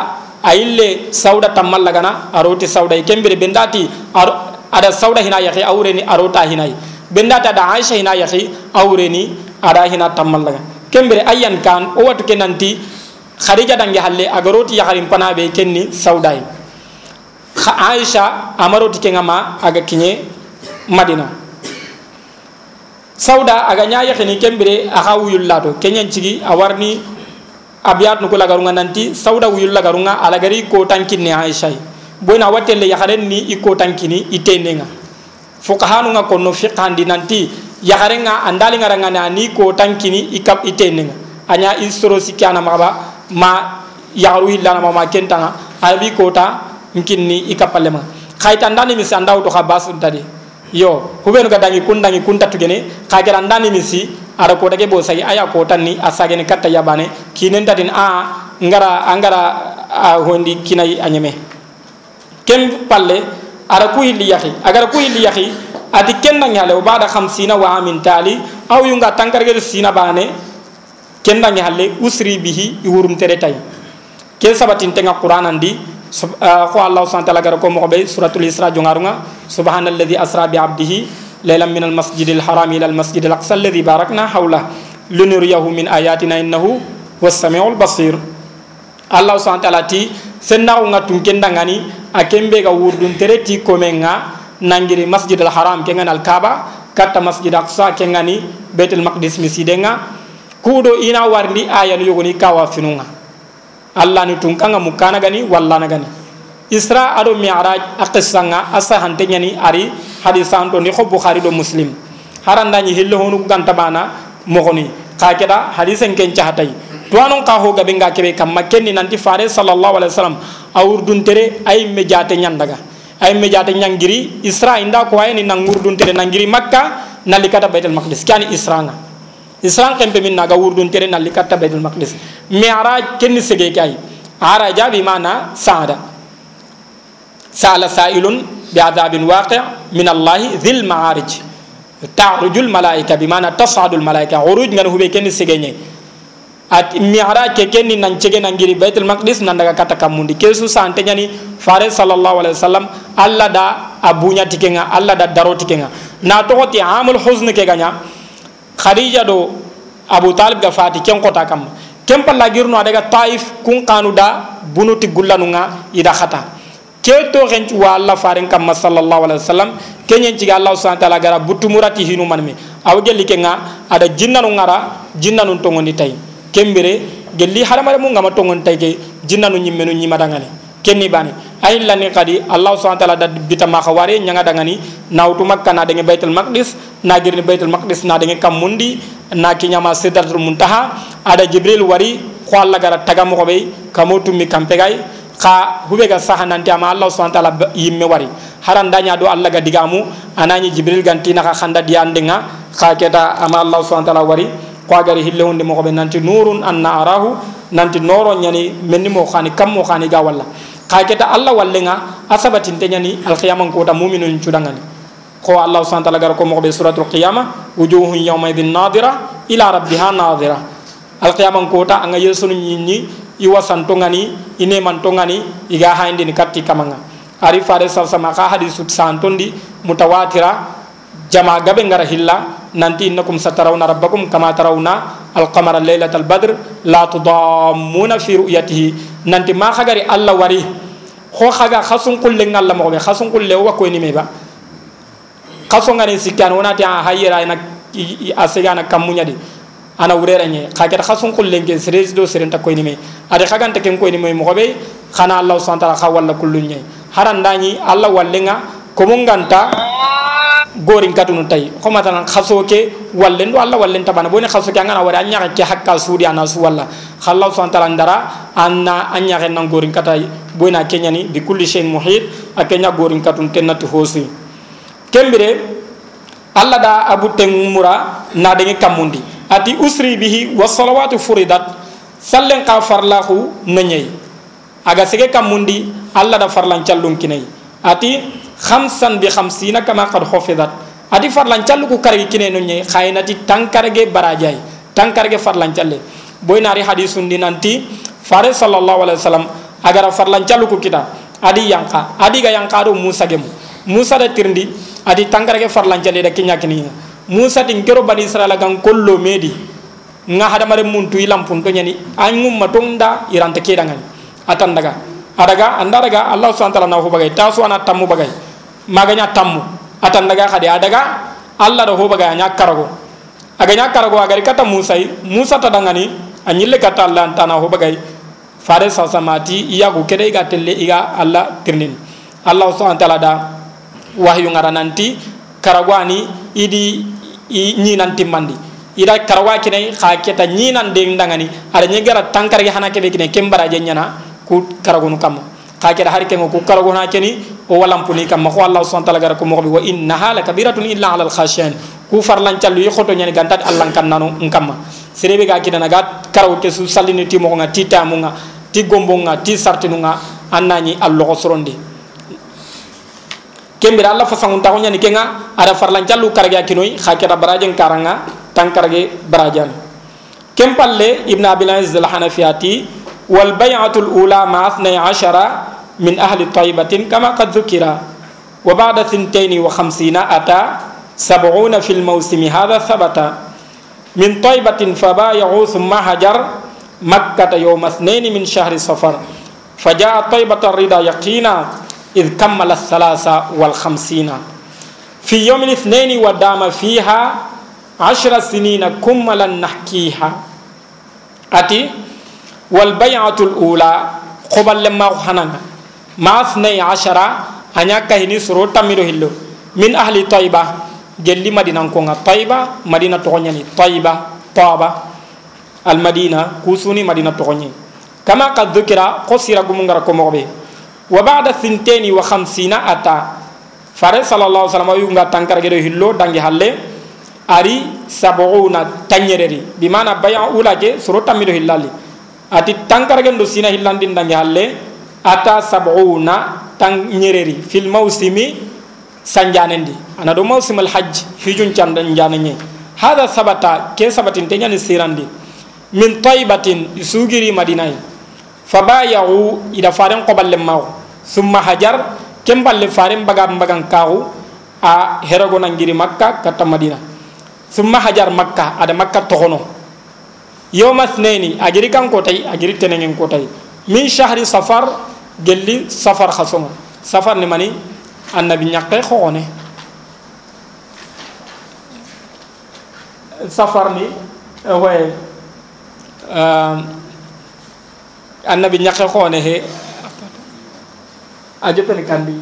a yille sawda tammal lagana, aroti sawday kembire ɓe ndati aɗa sawda hina yahi awreni arota hinayi ɓe ndati aɗa aicha hina yahi awreni aɗa hina tammal laga kembire ayyan kan o watu ke nanti khadija dange halle, agaroti yaharin panaɓe kenni sawdayi aicha amaroti kengama, aga kiñe madina. Sawda aga ñayahini kembire aha wuyullato keñan cigi a warni abiyat nuko lagarunga nanti sauda wuyul lagarunga alagari ko tankinni aisha. Boyna watelle yaharen ni iko tankini itenenga fuqahanu nga konno fiqhandi nanti yagarenga andali ngaranga na ni ko tankini ikap itenenga anya istro sikana maba ma yagaru hillana ma kentanga albi kota nkinni ikapalle ma khayta ndani mi sandaw to khabasu tadi. Yo hubenu ga dangi kundangi kunta tugene khagera ndani misi aɗa koɗake ɓo sagi aya kotan ni a sagene katta yaɓane kinen tatin a ngara a ngara a hondi kinayi a ñeme ken palle aɗa ku yilli yahi agara ku yilli yahi ati ken dange halle o baɗa xam sina wa amin taali aw yunga tankargede sina bane ken dange halle usri bihi i wurumtere tay ke sabatintenga qouranandi ko allahu subhanahu wa ta'ala gara ko mo be suratul isra jongarunga subhanallazi asra bi abdihi al masjidil haram ila al masjidil aqsa alladhi barakna hawla linuriyahu min ayatina innahu was samiul basir. Subhanahu wa ta'ala ti senna nga tun kenda ngani akembe ga wurdun tereti komenga nangiri masjid al haram kengan al kaaba katta masjid aqsa kengani betul maqdis misidenga kudo ina warndi ayanu yogoni kawa finunga. Allah ni tun kanga mukana gani walla na gani isra ado mi'raj aqissanga asa hante nyani ari hadisan to ni ko bukhari do muslim haranda ni hille honu ganta bana mogoni ka keda hadisen ken chahatay to anon ka ho gabe nga kebe kam makenni nanti fare sallallahu alaihi wasallam awurdun tere ay mejate nyandaga ay mejate nyangiri isra inda ko ay ni nangurdun tere nangiri makka nalikata baitul maqdis kani isra nga isra kempe min naga wurdun tere nalikata baitul maqdis mi'raj kenni sege kay araja bi mana saada سأل سائل بعذاب واقع من الله ذي المعارج تعرج الملائكة بمعنى تصعد الملائكة عروج من هو بيكني سجني at mi'raj ke kenni nan cege nan giri baitul maqdis nan daga kata kamundi kesu sante nyani fare sallallahu alaihi wasallam alla da abunya tikenga alla da daro tikenga na to ti amul huzn ke ganya khadija do abu talib ga fati ken kota kam ken palla girno daga taif kun kanu da bunuti gullanunga ida khata ke to gen wa Allah farin kam sallallahu alaihi wasallam. Kenyen ci Allah subhanahu ta'ala gara butumurati hinu manme aw gelli ke nga ada jinnanu ngara jinnanu tongoni tay kembere gelli haramare mu ngama tongon tay ke jinnanu nyimmenu nyima dangane kenni bani. Ay lani qadi Allah subhanahu ta'ala da bitama khawari nyanga dangani nawtu makka na dangi baitul maqdis na girni baitul maqdis na dangi kamundi na kinyama sidratul muntaha. Ada jibril wari ko Allah gara tagamo be kamotu mi kampegay ka hube ga saha nanti ama allah subhanahu wa ta'ala yimme wari haran danya do allah ga digamu anani jibril ganti naka khanda diandenga ka keta ama allah subhanahu wa ta'ala wari ko agari hille hunde mo be nanti nurun anna arahu nanti noro nyani menni mo khani kam mo khani ga walla ka keta allah wallenga asabatin te nyani al qiyamah ko ta mu'minun cudangani ko allah subhanahu wa ta'ala gar ko mo be suratul qiyamah wujuhun yawma idhin nadira ila rabbiha nadira al qiyamah ko ta anga yesunu nyinyi iwa santongani ine mantongani iga ni katti kamanga. Ari fare sal sama ka hadisu santondi mutawatira jama gabe ngara hilla nanti innakum satarawna rabbakum kama tarawna alqamara laylatal badr la tudammuna fi ru'yatihi. Nanti ma khagari alla wari ho khaga khasun kulle ngalla mo be khasun kulle wa ko ni meba khasun ngani sikkan wonati a hayira ina asegana kamunya di ana wurera nye. Khaket khasun kullen ke seres do seren ta koyni me ade khaganta ken koyni me mo be khana allah subhanahu wa ta'ala khawalla nye. Harandani allah wallenga ko munganta gorin katunu tay ko matalan khaso ke wallen do allah wallen tabana boni khaso ke ngana wara anya ke hakka sudi ana su walla. Khallahu subhanahu wa ndara anna anya ke nan gorin katay boyna kenyani bi kulli shay'in muhit akenya gorin katun tenati hosi. Kembire allah da abu mura na dengi kamundi ati usri bihi wa salawatu furidat. Sallen ka farlahu nanyai aga sege kamundi alla da farlan callun kinai ati khamsan bi khamsina kama qad khufidat. Ati farlan callu ku kargi kinai nanyai khaynati tankarge barajai tankarge farlan challe boy nari hadisun dinanti fare sallallahu alaihi wasallam agara farlan callu ku kita. Adi yanka adi ga yanka do musa gemu. Musa da tirndi adi tankarge farlan challe da kinya kinai musa tin kero bani israila gan kollo medi. Nga hadamare muntu ilam punto nyani angum matonda irante kedangan atan daga. Adaga anda daga allah subhanahu wa ta'ala na ho bagay tasu tammu bagay maganya tammu. Atan daga khadi. Adaga allah do ho bagay nya karago. Aga nya karago agari kata musa musa tadangani anyille kata allah antana ho bagay fare sa samati iya go kede ga telle iga allah tirnin. Allah subhanahu wa ta'ala da wahyu ngara nanti karagwani idi ñinan timmandi. Ida karawa kine xa keta ñinan de ndangani ada ñegara tankarge hana kebe kine kembara je ñana ku karagonu kamma. Xa keta har kengo ku karagona keni o walampuni kamma. Ko allah subhanahu ta'ala gara ko moxoɓe wa innaha la kabiratun illa ala ku farlan callu yi xoto ñani gantat allah kan nanu kamma serebe ga kidana ga karaw ke su sallini ti moxonga ti tamunga ti gombonga ti annañi alloxo sorondi kembira allah fasangun taxu ñani kenga ada farlan callu karage akinoy keta barajen karanga tan karage barajan kem palle ibn abil aziz al hanafiyati wal bay'atu al ula ma 12 min ahli taybatin kama qad dhukira wa ba'da 52 ata 70 في الموسم هذا ثبت من طيبة فبايعوا ثم هجر مكة يوم اثنين من شهر صفر فجاء طيبة الرضا يقينا إذ كمل الثلاثة والخمسين. في يوم الاثنين ودام فيها عشر سنين كملا نحكيها. أتي والبيعة الأولى قبل لما أخنان ما اثني عشر أن يكهني سرور تميرو هلو. من أهل طيبة جلي مدينة كونغا. طيبة مدينة تغنيني. طيبة طابة. المدينة كوسوني مدينة تغنيني. كما قد ذكر قصير قمونغر كومغبي. Wa ba'da thintani wa khamsina ata. Fare sallallahu alaihi wasallam yunga tankar gede hillo dangi halle. Ari sab'una tanyereri. Bi mana bay'a ulaje suro tamido hillali. Ati tankar gendo sina hillandi dangi halle. Ata sab'una tanyereri. Fil mawsimi sanjanendi. Ana do mawsim al hajj hijun canda njananye hada sabata ke sabatin tenya ni sirandi min taybatin isugiri madinai fabayahu ida faren qoballe maw summa hajar kemballe faren baga bagan kawu a herago nangiri makka kata madina summa hajar makka ada makka tohono yawma thnaini agiri kan ko tay agiri tenengen ko tay min shahri safar gelli safar khasonga safar ni mani annabi nyakke khone safar ni way النبي نياخي خوني هي اجوبن كان بي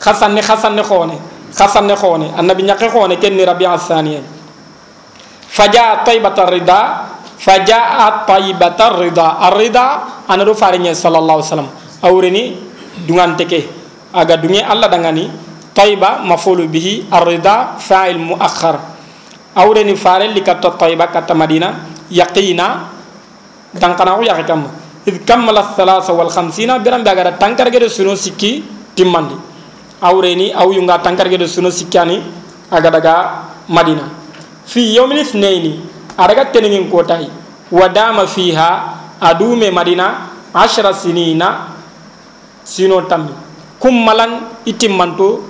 خسن ني خسن ني خوني النبي نياخي خوني كني ربيع الثاني فجاء طيبة الرضا فجاء طيبة الرضا الرضا أنا رو فارني صلى الله عليه وسلم اورني دوغان تكي اغا دوني الله داغاني طيبة مفعول به الرضا فاعل مؤخر اورني فارل لك طيبة كتا مدينه yaqina dankana ko yaqi kam id kammala thalatha wal khamsina biram be agara tankar gede suno sikki timmandi awreni aw yunga tankar gede suno sikkani aga daga madina fi yawmin ithnaini araga tenengin kotai wadama fiha adume madina ashra sinina sino tammi kummalan itimmanto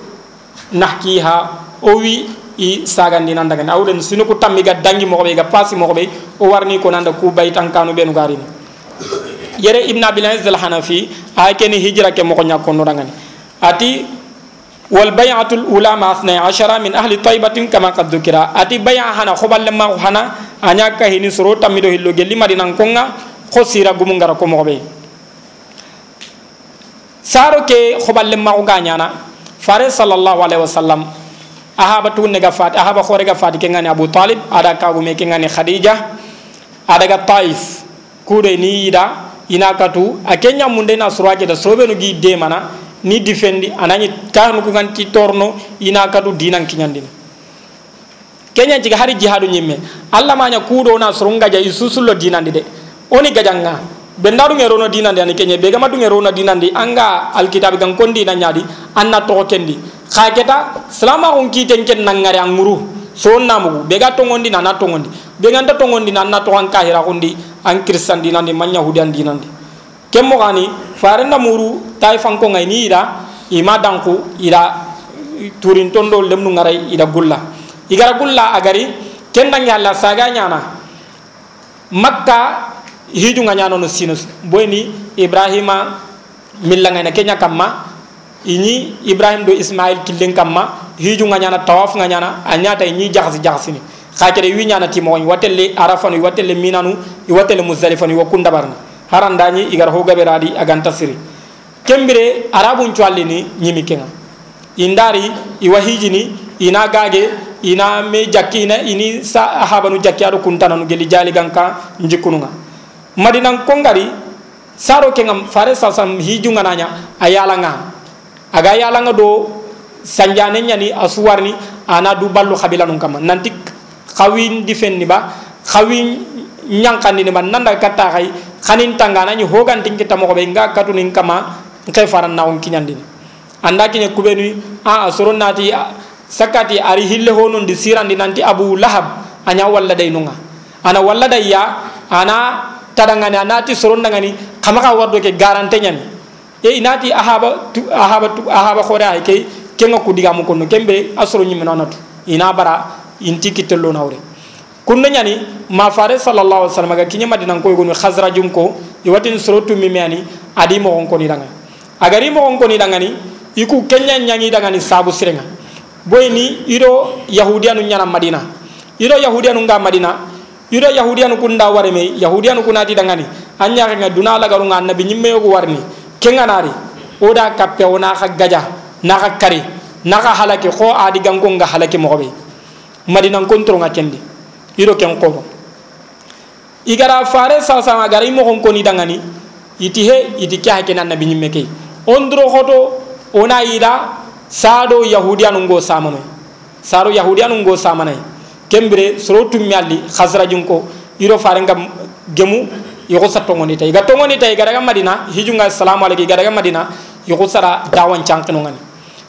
nahkiha owi i sagandi nan daga awden sino ko tammi ga dangi mo be ga pasi mo be o warni ko nanda ku baytan kanu benu garini yere ibn abil aziz al hanafi ay ken hijra ke mo ko nyakko no dangani ati wal bay'atu al ula ma 12 min ahli taybatin kama qad dhukira ati bay'a hana khobal ma hana anya ka hini soro tammi do hillo gelli madina konga khosira gumu ngara ko mo be saro ke khobal ma ko ganyana fare sallallahu alaihi wasallam ahaba tu nega fat ahaba khore ga ke ngani abu talib ada ka gume ke ngani khadija ada ga taif kude ni ida ina katu akenya munde na da sobe no gi de mana ni defendi anani kahnu ko ganti torno ina katu dinan kinyandin kenya jiga hari jihadu nyimme alla manya kudo na surunga ja isusullo dinandi de oni gajanga bendaru ngero no dinandi ani kenya be gama du ngero no dinandi anga alkitab gan kondi na nyadi anna to kendi. Khaketa selama on kiten ken nangare anguru so namugu be ga tongondi na na tongondi be ganta tongondi na na to an kahira kondi an kristan dinandi manya hudan dinandi kemmo gani farenda muru tay fanko ngai ni ida ima danku ida turin tondo lemnu ngarai ida gulla. Igara gulla agari kendangi alla saga nyana. Makka hiiƴu gañano no sino boyni ibrahima millagayna keña kam ma iñi ibrahima do ismail killen kam ma hiiƴu gañana tawaf gañana a ñaata e ñi jahsi jahsini hakere wi ñanatimoxoñ watelle arafanu i watelle minanu i watelle musdalifanu iwo kundabarni harandañi igara ho gaɓeradi aganta siri. Kembire arabun cuallini ñimi kenga. Indari iwa hiijini ina gaage ina me jakki ina ini sa habanu jakki aɗo kuntananu geli jaligan ka jikkunuga madinan kongari saro kenga fare sasam hijunga nanya ayalanga. Aga yalanga do sanjane nyani asuwarni ana du ballu khabila nun kama nanti khawin difenni ba khawin nyankandi ni man nanda kata khay khanin tangana ni hogan tinki tamo be nga katunin kama nkay faran nawon kinyandin anda kinya kubeni a asoro nati sakati ari hille honon di sirandi nanti abu lahab anya walla day nunga. Ana walla day ya ana tadangani anati sorondangani kamaka wardo ke garante nyani. E inati ahaba tu, ahaba tu, ahaba khore ay ke kenga kudiga mu kono kembe asoro nyi menanatu ina bara inti kitello nawre kunna nyani ma fare sallallahu alaihi wasallam ga kinya madina ko gonu khazrajum ko iwatin sorotu mimani adi mo ko ni danga agari mo ko ni danga ni iku kenya nyangi danga ni sabu sirenga. Boy ni ido yahudiyanu nyana madina. Ido yahudiyanu nga madina ido yahudiyanu kunda wareme yahudiyanu kunati dangani anya nga duna la garunga annabi nyimme yogo warni. Kenganari oda kappe ona kha gaja na kari na kha halake kho adi gango nga halake mo be madina kontro nga kendi. Ido ken ko igara fare sa sa gara imo hon koni dangani iti he iti kya ke nabi nyimme ke ondro khoto ona ida sado yahudiyan ngo samano sado yahudiyan ngo samane kembere soro tummi alli khazrajun ko iro fare ngam gemu yogo sa tongoni tay. Ga tongoni tay gara ga madina hijunga assalamu alaykum gara ga madina yogo sara dawan chankino ngani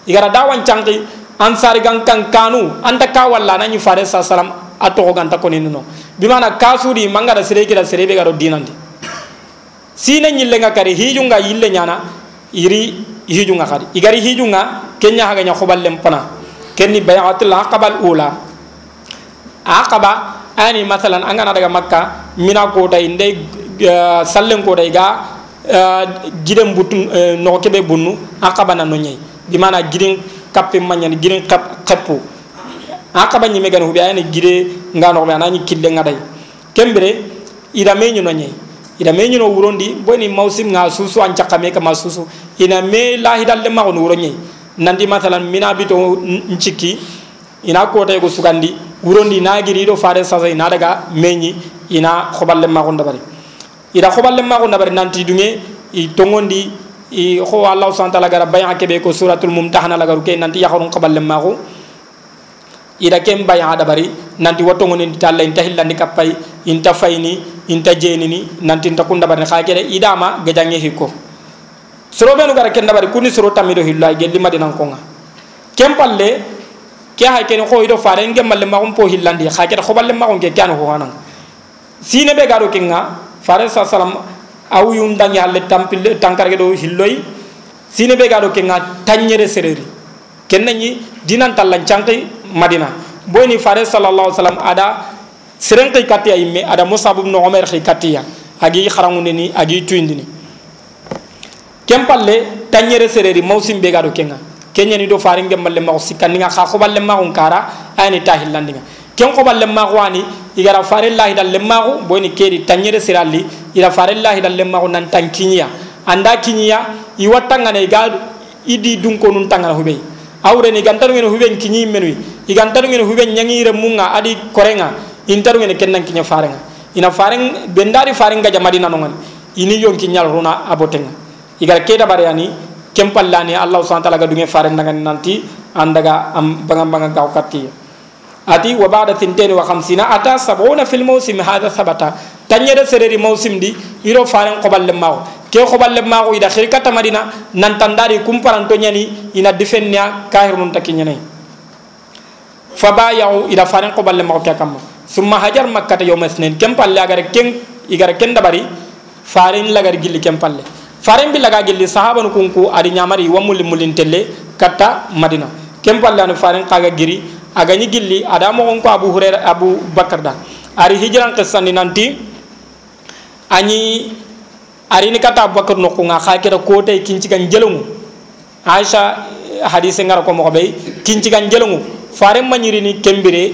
igara dawan chanki ansar gan kan kanu anta ka walla nani fare sa salam ato ganta koni no bimana kasuri mangara sere kira sere be garo dinandi. Sine nyille nga kari hijunga yille nyana iri hijunga kari. Igari hijunga kenya haga nya khoballem pana kenni bayatul aqabal ula aqaba ani masalan an gana daga makka mina kotai ndai sallen kotai ga giren butu nogo kebe bunnu aqaba na nonyai dimana giren kappe manyani giren kappu aqaba nyime gani hubi ayani gire nga nogo be anani kille nga dai kembere ida menyu nonyai ida me ñino wurondi boni mawsim nga susu an cakame kama susu ina me lahidalle maxoni wuro ñei nandi masalan mina bito ncikki ina kotay ko sugandi wurondi nagiriɗo faade sasa ina daga meñi ina hoɓalle mako dabari ida hoɓalle mako dabari nanti ɗume i togondi i ho allahu subhana taala gara bayan keɓe ko suratul mumtahana lagaru ke nanti yahorum hoɓalle mako ida ken bayan ha dabari nanti wattogonendi talla inta hillandi kappay inta fayni inta jeenini nanti inta kun dabari ha kede idama gajange hikko. Soro ɓenu gara ken dabari kuni soro tammiɗo hillo ay gelli madinankoga ken palle ke hay ken ko ido fare ngem malle ma po hillandi. Khakere ko balle ma ko ke kan ho hanan sine be garo kinga fare sa salam aw yum dangi halle tampil tankar do hilloy sine be garo kinga tanyere sereri. Ken nani dinan tallan madina. Boyni fare sallallahu alaihi wasallam ada seren kay katiya imme ada musab ibn umar kay katiya agi kharangunde ni agi tuindini. Kempalle tanyere sereri mawsim be gado kenga kenya ni do fare ngem malle ma sikkan nga kha khoballe ma on kara ayni tahillandinga ken khoballe ma wani igara fare lahi dal lemma ko boyni kedi tanyere seralli ira fare lahi dal lemma ko nan tankinya anda kinya i watanga ne gadu idi dun ko nun tangana hubei. Awre ni gantaru ngene huben kinyi menui. Igantaru ngene huben nyangire munga adi korenga. Intaru ngene kennan kinya farenga. Ina fareng bendari farenga jamadina nongan ini yonki nyal runa abotenga. Igar keda bariyani kempallani allah subhanahu wa ta'ala gadunge faren nangan nanti andaga am bangam bangam kau katti ati wa ba'da thintain wa khamsina ata sab'una fil mawsim hadha thabata tanyere sereri mawsim di iro faren qoballe mawo ke qoballe mawo ida khirkata madina nan tandari kumparanto nyani ina difennya kahir nun takinyane fabayahu ida faren qoballe mawo ke kamma summa hajar makkata yawm ithnin kem palle agar ken igara ken dabari faren lagar gilli kem palle faren billaga gelli sahaban kunku adi nyamari wa mulli mulli telle katta madina. Kem ken pallani faren kaga giri agañi gilli ada mogon ko abu hurair abu bakar da. Ari hijiran kissandi nanti ani añi arini katta nga khakira ko tay kinci gan jelumu aisha hadisi ngara ko mo moxo ɓey kincigan jelengu faren ni kembire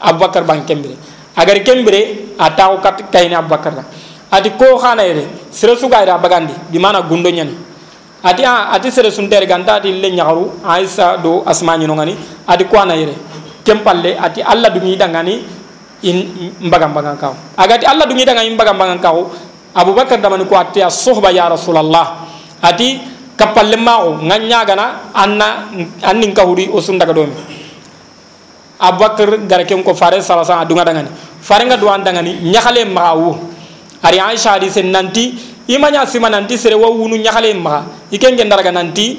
abu abubakar ban kembire. Agar kembire a taxu kat kayini abubakar da. Ati ko khana ere? Sere su gaira bagandi di mana gundo nyani. Ati a ati sere sun tere ganta ati le nyaaru aisha do asmani no ngani ati ko ana ere kempalle ati alla dungi dangani in mbagam mbagam kaw agati alla dungi dangani mbagam mbagam kaw abubakar damani ko ati as-suhba ya rasulullah ati kapalle mago nganya gana anna annin kahuri o sun daga domi. Abubakar gara ken ko fare sala sa dunga dangani. Fare nga duwan dangani nyakale maawu ari aisha hadisen nanti imaña sima nanti sere wa wunu ñaxale maxa i ken gendaraga nanti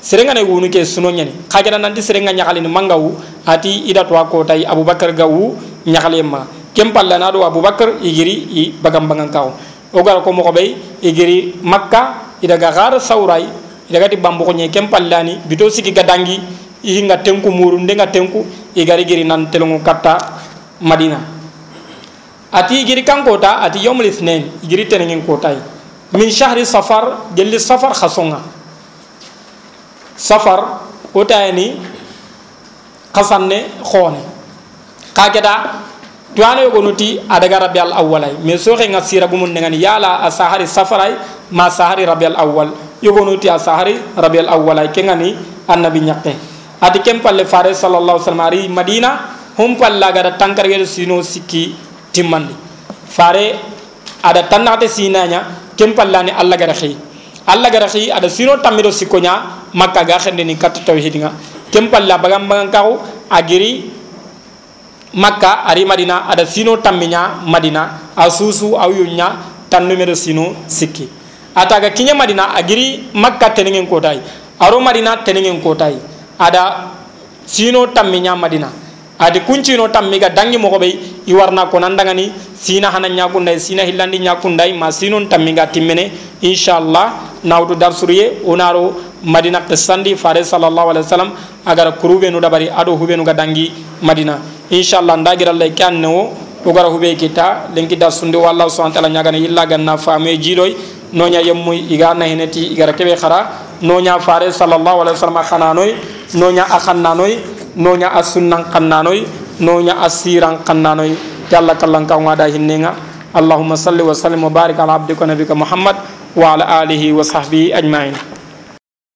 serengane wunu ke suno ñani xa gena nanti serenga ñaxalini mangawu ati ida towa kotayi aboubacar gawu ñaxale maxa ken pallana do aboubacar igiri i bagan bangan kaxu o gara ko moxo ɓey igiri makka idaga xara sawray idagati bamboxoñe ken pallani bito sigi gadangi i nga tenku muru ndenga tenku igari giri nan telongu katta madina. Ati giri kan kota ati yomul ithnain giri tenengin kotai min shahri safar gelli safar khasonga safar kota ni khasanne khone kageda tuano yogonuti adaga rabi al awwalay mais soxe nga sira gumun ngani yala a sahari ma sahari rabi al awwal yogonuti a sahari rabi al awwalay ke ngani annabi ñakke ati kem palle fare sallallahu alaihi wasallam ari madina hum palla gada tankargede sino sikki timmandi fare ada tannate sinanya kem pallani allah gara xey allah gara xey ada sino tammido sikkoña makka ga xende ni kat tawhid nga kem palla bagam bagan kaxu agiri makka ari madina ada sino tamminya madina. A susu yunya tan numero sino sikki. Ataga kinya madina agiri makka tenengen kotai aro madina tenengen kotai ada sino tamminya madina adi kuncino tammi ga dangi mogoɓey i warna konandagani sina hana ñakunday sina hillandi ñakunday ma sinon tammi ga timmene inchallah nawdu darsuruye onaro madina qissandi fare sallallahu alaihi wasallam agara kurubenu dabari ado hubenu ga dangi madina inchallah ndagirallay ke anne o ogara huɓe kitta lenki darsunde o allah subahana taala ñagana yilla ganna faamuye jiiɗoy noña yemmuy iga naheneti igara kebe xara noña fare sallallahu alaihi wasallam a xananoy noña a xannanoy noña a sunnan kannanoy noña a siran kannanoy yalla kallankan waɗa hinnenga. Allahumma salli wa sallim wa barik ala abdika nabika muhammad wa ala alihi wa sahbihi ajmain.